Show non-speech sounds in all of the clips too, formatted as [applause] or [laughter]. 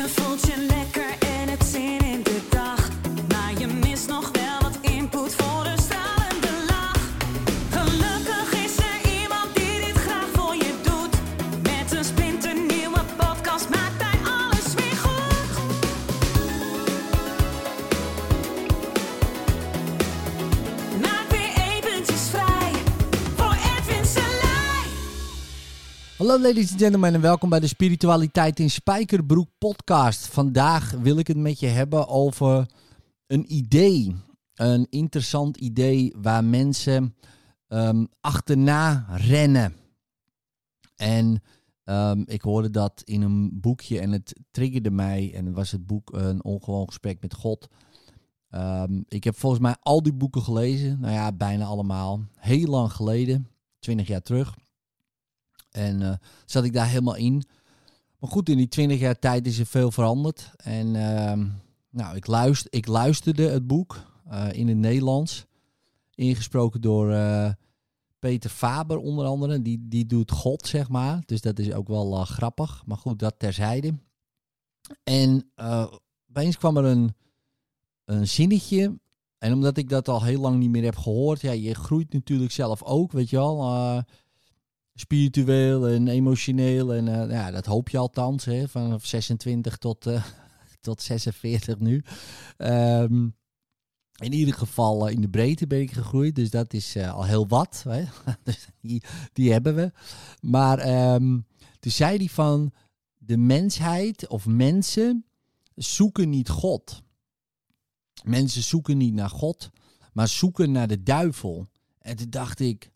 Je voelt Hallo ladies and gentlemen en welkom bij de Spiritualiteit in Spijkerbroek podcast. Vandaag wil ik het met je hebben over een idee. Een interessant idee waar mensen ehm, achterna rennen. En ehm, ik hoorde dat in een boekje en het triggerde mij. En was het boek Een Ongewoon Gesprek met God. Ehm, ik heb volgens mij al die boeken gelezen. Nou ja, bijna allemaal. Heel lang geleden. 20 jaar terug. En eh, zat ik daar helemaal in. Maar goed, in die 20 jaar tijd is er veel veranderd. En ehm, nou, ik, luister, ik luisterde het boek eh, in het Nederlands. Ingesproken door eh, Peter Faber onder andere. Die, die doet God, zeg maar. Dus dat is ook wel grappig. Maar goed, dat terzijde. En opeens kwam er een, een zinnetje. En omdat ik dat al heel lang niet meer heb gehoord. Ja, je groeit natuurlijk zelf ook, weet je wel. eh, spiritueel en emotioneel. En eh, ja, dat hoop je althans, hè, vanaf 26 tot, eh, [laughs] tot 46 nu. Ehm, in ieder geval eh, in de breedte ben ik gegroeid, dus dat is al heel wat. Hè? [laughs] dus die, die hebben we. Maar ehm, toen zei hij van, de mensheid of mensen zoeken niet God. Mensen zoeken niet naar God, maar zoeken naar de duivel. En toen dacht ik,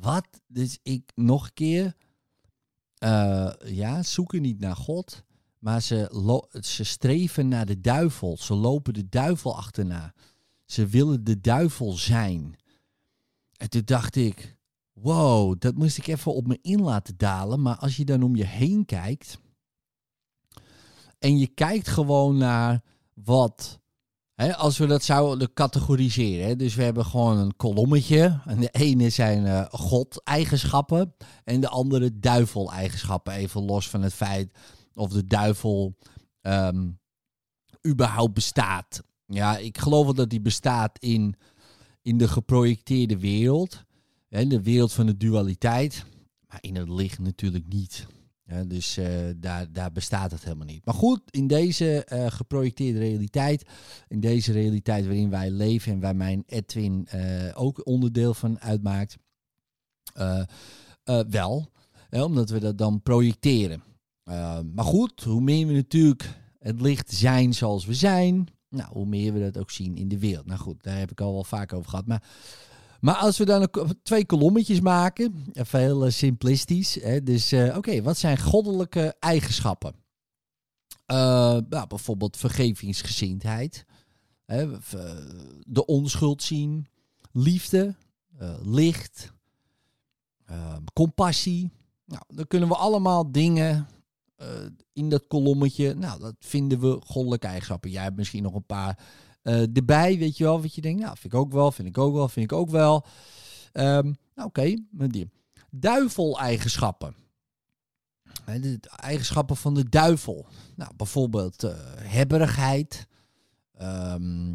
wat? Dus ik nog een keer. eh, ja, zoeken niet naar God. Maar ze, ze streven naar de duivel. Ze lopen de duivel achterna. Ze willen de duivel zijn. En toen dacht ik, wow, dat moest ik even op me in laten dalen. Maar als je dan om je heen kijkt. En je kijkt gewoon naar wat Als we dat zouden categoriseren. Dus we hebben gewoon een kolommetje. En de ene zijn eh, God-eigenschappen. En de andere duivel-eigenschappen. Even los van het feit of de duivel ehm, überhaupt bestaat. Ja, ik geloof wel dat die bestaat in, in de geprojecteerde wereld. Hè, de wereld van de dualiteit. Maar in het licht natuurlijk niet. Ja, dus eh, daar, daar bestaat het helemaal niet. Maar goed, in deze eh, geprojecteerde realiteit, in deze realiteit waarin wij leven en waar mijn Edwin eh, ook onderdeel van uitmaakt, wel. Hè, omdat we dat dan projecteren. Maar goed, hoe meer we natuurlijk het licht zijn zoals we zijn, nou, hoe meer we dat ook zien in de wereld. Nou goed, daar heb ik al wel vaak over gehad. Maar maar als we dan twee kolommetjes maken, even heel eh, simplistisch. Hè, dus eh, oké, wat zijn goddelijke eigenschappen? Eh, nou, bijvoorbeeld vergevingsgezindheid, hè, eh, de onschuld zien, liefde, eh, licht, eh, compassie. Nou, dan kunnen we allemaal dingen eh, in dat kolommetje. Nou, dat vinden we goddelijke eigenschappen. Jij hebt misschien nog een paar eh, erbij, weet je wel, wat je denkt, nou, vind ik ook wel, vind ik ook wel, vind ik ook wel. Ehm, nou, oké, met die duivel-eigenschappen. De eigenschappen van de duivel. Nou, bijvoorbeeld eh, hebberigheid. Ehm,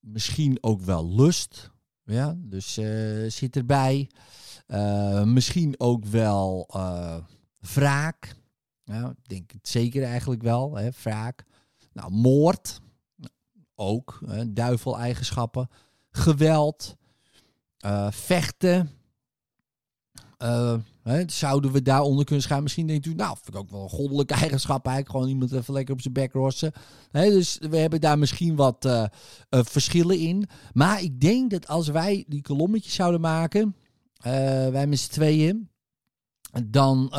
misschien ook wel lust. Ja, dus eh, zit erbij. Misschien ook wel wraak. Ja, denk het zeker eigenlijk wel, hè, wraak. Nou, moord ook, duivel-eigenschappen. Geweld, eh, vechten. Eh, hè, zouden we daaronder kunnen schrijven? Misschien denkt u, nou, vind ik ook wel een goddelijke eigenschap eigenlijk. Gewoon iemand even lekker op zijn bek rossen. Hè, dus we hebben daar misschien wat eh, verschillen in. Maar ik denk dat als wij die kolommetjes zouden maken, wij met z'n tweeën, dan,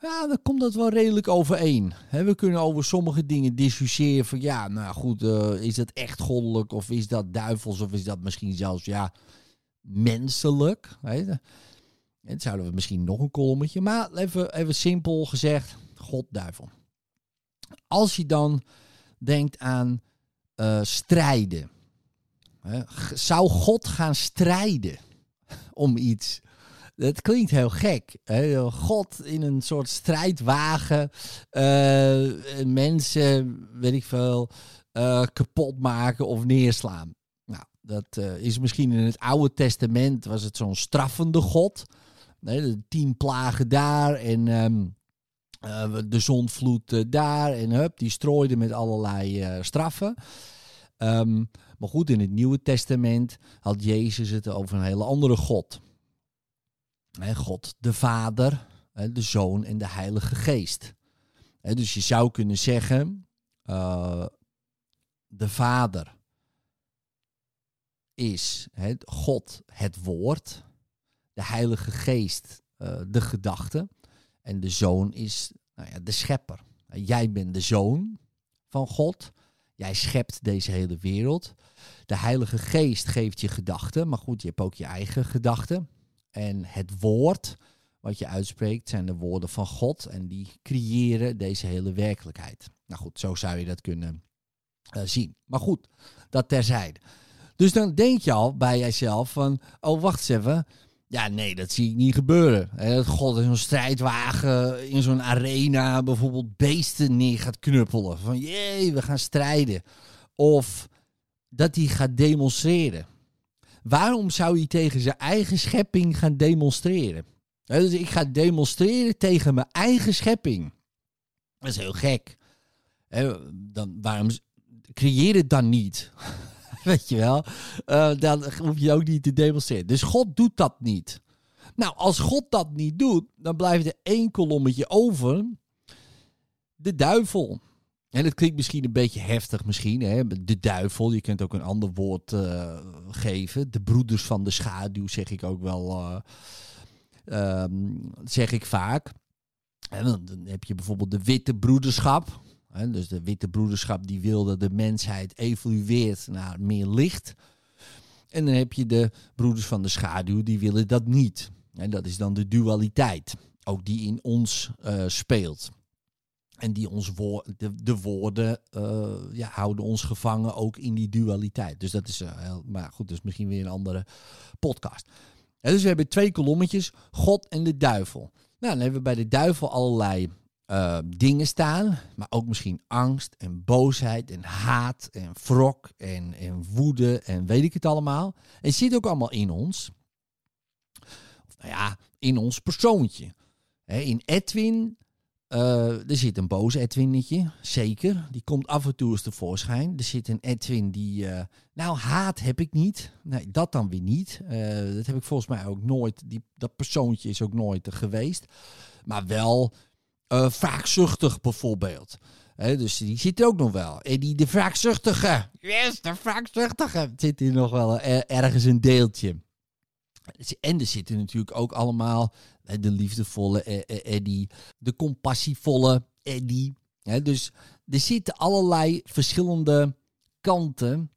ja, dan komt dat wel redelijk overeen. We kunnen over sommige dingen discussiëren van ja, nou goed, eh, is dat echt goddelijk of is dat duivels of is dat misschien zelfs ja, menselijk? En zouden we misschien nog een kolommetje, maar even, even simpel gezegd, God, duivel. Als je dan denkt aan eh, strijden, zou God gaan strijden om iets? Dat klinkt heel gek. God in een soort strijdwagen. eh, mensen, weet ik veel, eh, kapot maken of neerslaan. Nou, dat eh, is misschien in het Oude Testament was het zo'n straffende God. Nee, de tien plagen daar en eh, de zonvloed eh, daar. En hup, die strooide met allerlei straffen. Ehm, maar goed, in het Nieuwe Testament had Jezus het over een hele andere God. God de Vader, de Zoon en de Heilige Geest. Dus je zou kunnen zeggen, eh, de Vader is God het woord, de Heilige Geest eh, de gedachte en de Zoon is nou ja, de schepper. Jij bent de Zoon van God. Jij schept deze hele wereld. De Heilige Geest geeft je gedachten, maar goed, je hebt ook je eigen gedachten. En het woord wat je uitspreekt zijn de woorden van God en die creëren deze hele werkelijkheid. Nou goed, zo zou je dat kunnen eh, zien. Maar goed, dat terzijde. Dus dan denk je al bij jezelf van, oh wacht eens even, ja, nee, dat zie ik niet gebeuren. Dat God in zo'n strijdwagen, in zo'n arena, bijvoorbeeld beesten neer gaat knuppelen. Van jee, we gaan strijden. Of dat hij gaat demonstreren. Waarom zou hij tegen zijn eigen schepping gaan demonstreren? Dus ik ga demonstreren tegen mijn eigen schepping. Dat is heel gek. Dan, waarom creëer het dan niet? [laughs] Weet je wel? Eh, dan hoef je ook niet te demonstreren. Dus God doet dat niet. Nou, als God dat niet doet, dan blijft er één kolommetje over. De duivel. En dat klinkt misschien een beetje heftig, misschien. Hè? De duivel, je kunt ook een ander woord eh, geven. De broeders van de schaduw, zeg ik ook wel. eh, ehm, zeg ik vaak. En dan dan heb je bijvoorbeeld de witte broederschap. Hè, dus de witte broederschap die wil dat de mensheid evolueert naar meer licht. En dan heb je de broeders van de schaduw, die willen dat niet. En dat is dan de dualiteit, ook die in ons eh, speelt. En die ons woor de, de woorden eh, ja, houden ons gevangen ook in die dualiteit. Dus dat is, eh, heel, maar goed, is misschien weer een andere podcast. Dus we hebben twee kolommetjes, God en de duivel. Nou, dan hebben we bij de duivel allerlei eh, dingen staan, maar ook misschien angst en boosheid en haat en wrok en, en woede en weet ik het allemaal. En zit ook allemaal in ons. Nou ja, in ons persoontje. In Edwin, eh, er zit een boos Edwinnetje, zeker. Die komt af en toe eens tevoorschijn. Er zit een Edwin die, eh, nou haat heb ik niet. Nee, dat dan weer niet. Eh, dat heb ik volgens mij ook nooit, die, dat persoontje is ook nooit geweest. Maar wel wraakzuchtig bijvoorbeeld. Dus die zit er ook nog wel. En die de wraakzuchtige. Yes, de wraakzuchtige. Zit hier nog wel ergens een deeltje. En er zitten natuurlijk ook allemaal de liefdevolle eh, eh, Eddie, de compassievolle Eddie. Dus er zitten allerlei verschillende kanten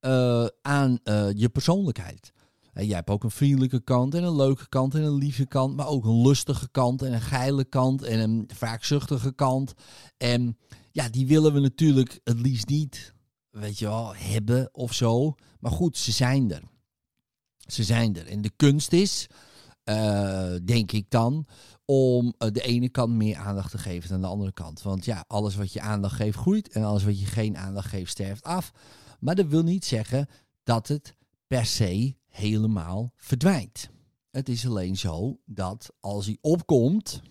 eh, aan je persoonlijkheid. En jij hebt ook een vriendelijke kant en een leuke kant en een lieve kant, maar ook een lustige kant en een geile kant en een wraakzuchtige kant. En ja, die willen we natuurlijk het liefst niet, weet je wel, hebben of zo. Maar goed, ze zijn er. Ze zijn er. En de kunst is, eh, denk ik dan, om eh, de ene kant meer aandacht te geven dan de andere kant. Want ja, alles wat je aandacht geeft groeit en alles wat je geen aandacht geeft sterft af. Maar dat wil niet zeggen dat het per se helemaal verdwijnt. Het is alleen zo dat als hij opkomt,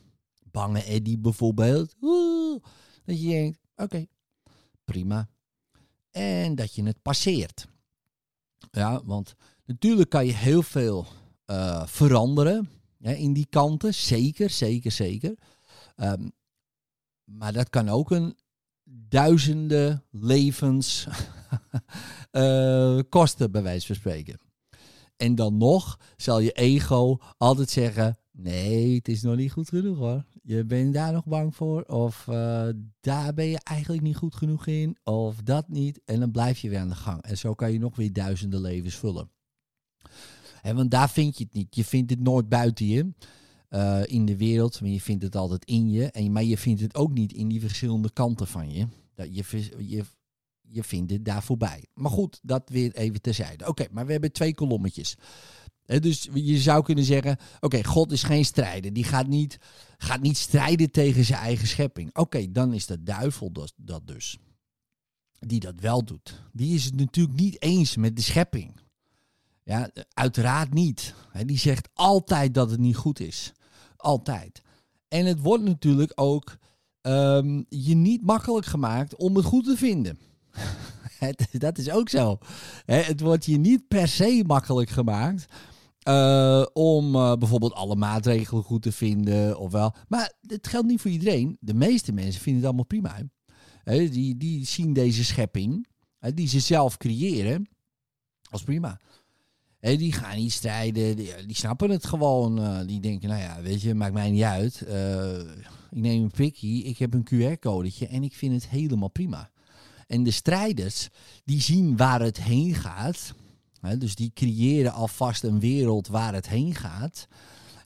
bange Eddie bijvoorbeeld, dat je denkt, oké, prima. En dat je het passeert. Ja, want natuurlijk kan je heel veel eh, veranderen hè, in die kanten. Zeker, zeker, zeker. Ehm, maar dat kan ook een duizenden levens [laughs] eh, kosten, bij wijze van spreken. En dan nog zal je ego altijd zeggen: nee, het is nog niet goed genoeg hoor. Je bent daar nog bang voor. Of eh, daar ben je eigenlijk niet goed genoeg in. Of dat niet. En dan blijf je weer aan de gang. En zo kan je nog weer duizenden levens vullen. En want daar vind je het niet. Je vindt het nooit buiten je. eh, in de wereld, maar je vindt het altijd in je. En, maar je vindt het ook niet in die verschillende kanten van je. Dat je, je, je vindt het daar voorbij. Maar goed, dat weer even terzijde. Oké, maar we hebben twee kolommetjes. Dus je zou kunnen zeggen: oké, God is geen strijder. Die gaat niet, gaat niet strijden tegen zijn eigen schepping. Oké, dan is de duivel dat, dat dus. Die dat wel doet. Die is het natuurlijk niet eens met de schepping. Ja, uiteraard niet. Hè, die zegt altijd dat het niet goed is. Altijd. En het wordt natuurlijk ook ehm, je niet makkelijk gemaakt om het goed te vinden. [laughs] Dat is ook zo. Het wordt je niet per se makkelijk gemaakt eh, om eh, bijvoorbeeld alle maatregelen goed te vinden. Of wel. Maar het geldt niet voor iedereen. De meeste mensen vinden het allemaal prima. die, die zien deze schepping, die ze zelf creëren, als prima. Die gaan niet strijden, die, snappen het gewoon. eh, die denken, nou ja, weet je, maakt mij niet uit. Ik neem een prikkie, ik heb een QR-codetje en ik vind het helemaal prima. En de strijders, die zien waar het heen gaat. Dus die creëren alvast een wereld waar het heen gaat.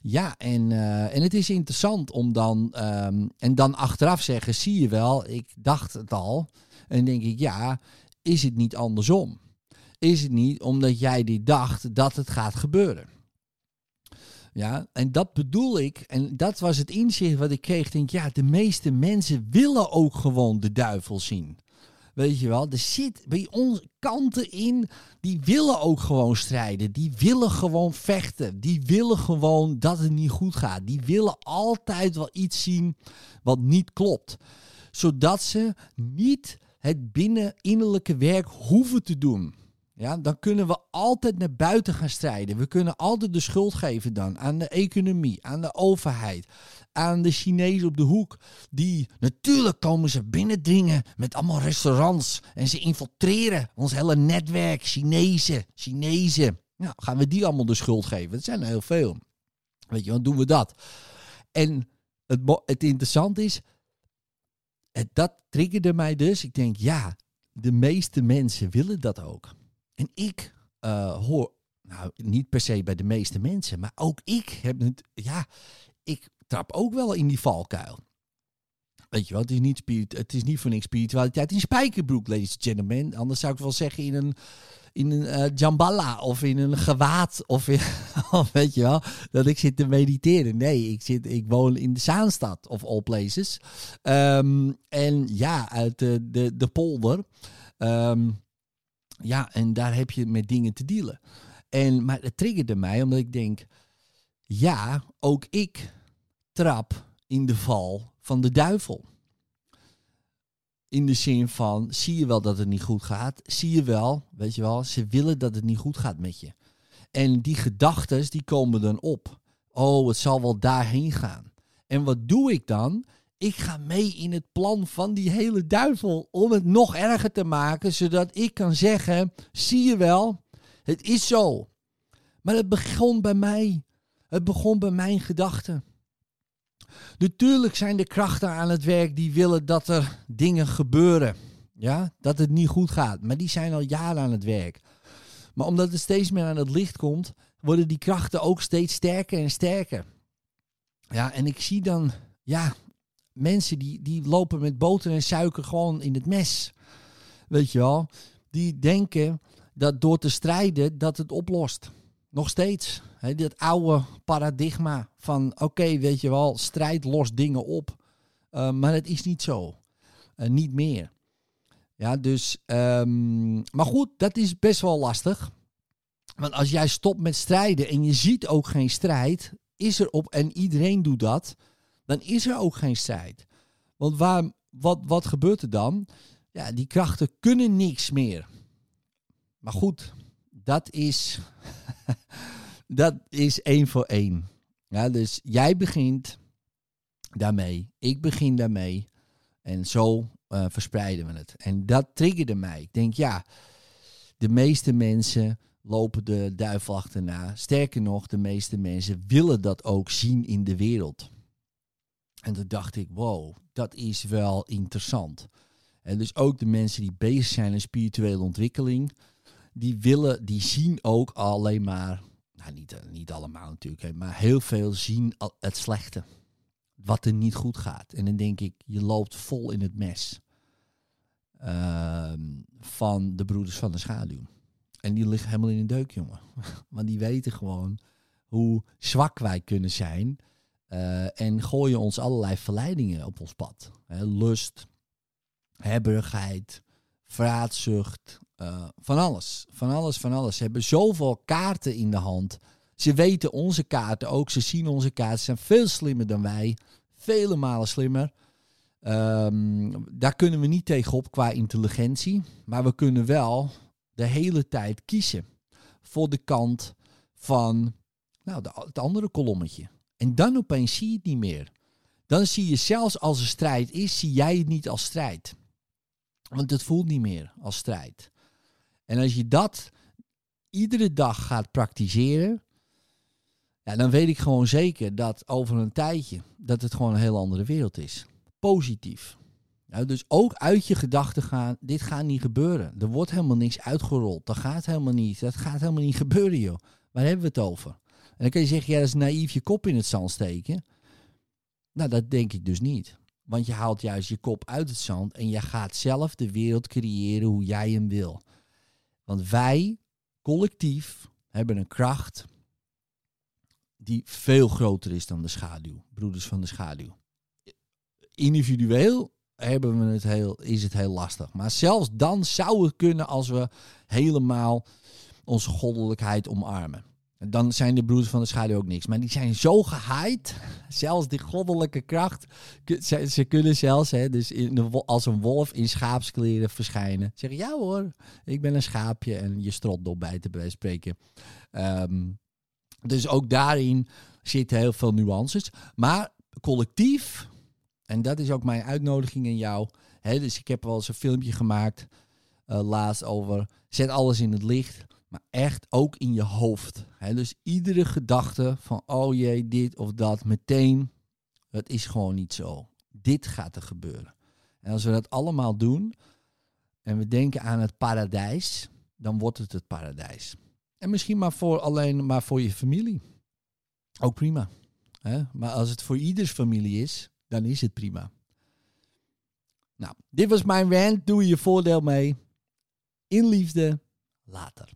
Ja, en, eh, en het is interessant om dan, ehm, en dan achteraf zeggen, zie je wel, ik dacht het al. En denk ik, ja, is het niet andersom? Is het niet omdat jij dit dacht dat het gaat gebeuren? Ja, en dat bedoel ik. En dat was het inzicht wat ik kreeg. Denk, ja, de meeste mensen willen ook gewoon de duivel zien. Weet je wel, er zit bij ons kanten in, die willen ook gewoon strijden. Die willen gewoon vechten. Die willen gewoon dat het niet goed gaat. Die willen altijd wel iets zien wat niet klopt. Zodat ze niet het binnen innerlijke werk hoeven te doen. Ja, dan kunnen we altijd naar buiten gaan strijden. We kunnen altijd de schuld geven dan aan de economie, aan de overheid, aan de Chinezen op de hoek. Die natuurlijk komen ze binnendringen met allemaal restaurants en ze infiltreren ons hele netwerk. Chinezen, Chinezen. Nou, gaan we die allemaal de schuld geven? Dat zijn er heel veel. Weet je, wat doen we dat? En het, het interessante is, het, dat triggerde mij dus. Ik denk, ja, de meeste mensen willen dat ook. En ik eh, hoor, nou niet per se bij de meeste mensen, maar ook ik heb het, ja, ik trap ook wel in die valkuil. Weet je wel, het is niet, spirit, het is niet voor niks spiritualiteit in spijkerbroek, ladies and gentlemen. Anders zou ik wel zeggen in een, in een eh, jambala of in een gewaad of, in, [laughs] weet je wel, dat ik zit te mediteren. Nee, ik, zit, ik woon in de Zaanstad of all places. Ehm, en ja, uit de, de, de polder. Ehm, ja, en daar heb je met dingen te dealen. En, maar het triggerde mij omdat ik denk, ja, ook ik trap in de val van de duivel. In de zin van, zie je wel dat het niet goed gaat? Zie je wel, weet je wel, ze willen dat het niet goed gaat met je. En die gedachten, die komen dan op. Oh, het zal wel daarheen gaan. En wat doe ik dan? Ik ga mee in het plan van die hele duivel om het nog erger te maken, zodat ik kan zeggen: zie je wel, het is zo. Maar het begon bij mij. Het begon bij mijn gedachten. Natuurlijk zijn er krachten aan het werk die willen dat er dingen gebeuren. Ja, dat het niet goed gaat. Maar die zijn al jaren aan het werk. Maar omdat het steeds meer aan het licht komt, worden die krachten ook steeds sterker en sterker. Ja, en ik zie dan, ja, mensen die, die lopen met boter en suiker gewoon in het mes. Weet je wel? Die denken dat door te strijden dat het oplost. Nog steeds. Hè, dat oude paradigma van oké, weet je wel, strijd lost dingen op. Uh, maar het is niet zo. Uh, niet meer. Ja, dus. Um, maar goed, dat is best wel lastig. Want als jij stopt met strijden en je ziet ook geen strijd, is er op en iedereen doet dat, dan is er ook geen strijd. Want wat, wat gebeurt er dan? Ja, die krachten kunnen niks meer. Maar goed, dat is, [laughs] dat is één voor één. Ja, dus jij begint daarmee, ik begin daarmee. En zo uh, verspreiden we het. En dat triggerde mij. Ik denk, ja, de meeste mensen lopen de duivel achterna. Sterker nog, de meeste mensen willen dat ook zien in de wereld. En toen dacht ik, wow, dat is wel interessant. En dus ook de mensen die bezig zijn in spirituele ontwikkeling, die willen, die zien ook alleen maar, nou niet, niet allemaal natuurlijk, maar heel veel zien het slechte. Wat er niet goed gaat. En dan denk ik, je loopt vol in het mes uh, van de broeders van de schaduw. En die liggen helemaal in de deuk, jongen. [laughs] Want die weten gewoon hoe zwak wij kunnen zijn. Eh, en gooien ons allerlei verleidingen op ons pad. Lust, hebberigheid, vraatzucht, eh, van alles. Van alles, van alles. Ze hebben zoveel kaarten in de hand. Ze weten onze kaarten ook. Ze zien onze kaarten. Ze zijn veel slimmer dan wij. Vele malen slimmer. Ehm, daar kunnen we niet tegenop qua intelligentie. Maar we kunnen wel de hele tijd kiezen voor de kant van nou, de, het andere kolommetje. En dan opeens zie je het niet meer. Dan zie je zelfs als er strijd is, zie jij het niet als strijd. Want het voelt niet meer als strijd. En als je dat iedere dag gaat praktiseren, ja, dan weet ik gewoon zeker dat over een tijdje dat het gewoon een heel andere wereld is. Positief. Dus ook uit je gedachten gaan, dit gaat niet gebeuren. Er wordt helemaal niks uitgerold. Dat gaat helemaal niet. Dat gaat helemaal niet gebeuren, joh. Waar hebben we het over? En dan kan je zeggen, ja, dat is naïef je kop in het zand steken. Nou, dat denk ik dus niet. Want je haalt juist je kop uit het zand en je gaat zelf de wereld creëren hoe jij hem wil. Want wij, collectief, hebben een kracht die veel groter is dan de schaduw. Broeders van de schaduw. Individueel hebben we het heel, is het heel lastig. Maar zelfs dan zou het kunnen als we helemaal onze goddelijkheid omarmen. Dan zijn de broeders van de schaduw ook niks. Maar die zijn zo gehaaid. [laughs] Zelfs die goddelijke kracht. Ze, ze kunnen zelfs hè, dus in als een wolf in schaapskleren verschijnen. Zeggen ja hoor, ik ben een schaapje. En je strot bij te bij spreken. Ehm, dus ook daarin zitten heel veel nuances. Maar collectief, en dat is ook mijn uitnodiging aan jou. Hè, dus ik heb wel eens een filmpje gemaakt eh, laatst over. Zet alles in het licht. Maar echt ook in je hoofd. Hè? Dus iedere gedachte van, oh jee, dit of dat, meteen, het is gewoon niet zo. Dit gaat er gebeuren. En als we dat allemaal doen en we denken aan het paradijs, dan wordt het het paradijs. En misschien maar voor alleen maar voor je familie. Ook prima. Maar als het voor ieders familie is, dan is het prima. Nou, dit was mijn rant. Doe je voordeel mee. In liefde, later.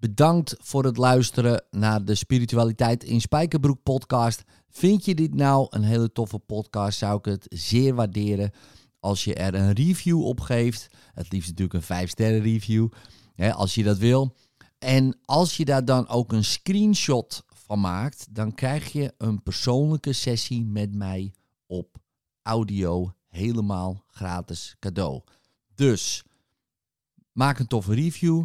Bedankt voor het luisteren naar de Spiritualiteit in Spijkerbroek podcast. Vind je dit nou een hele toffe podcast? Zou ik het zeer waarderen als je er een review op geeft. Het liefst natuurlijk een 5 sterren review, hè, als je dat wil. En als je daar dan ook een screenshot van maakt, dan krijg je een persoonlijke sessie met mij op audio helemaal gratis cadeau. Dus maak een toffe review.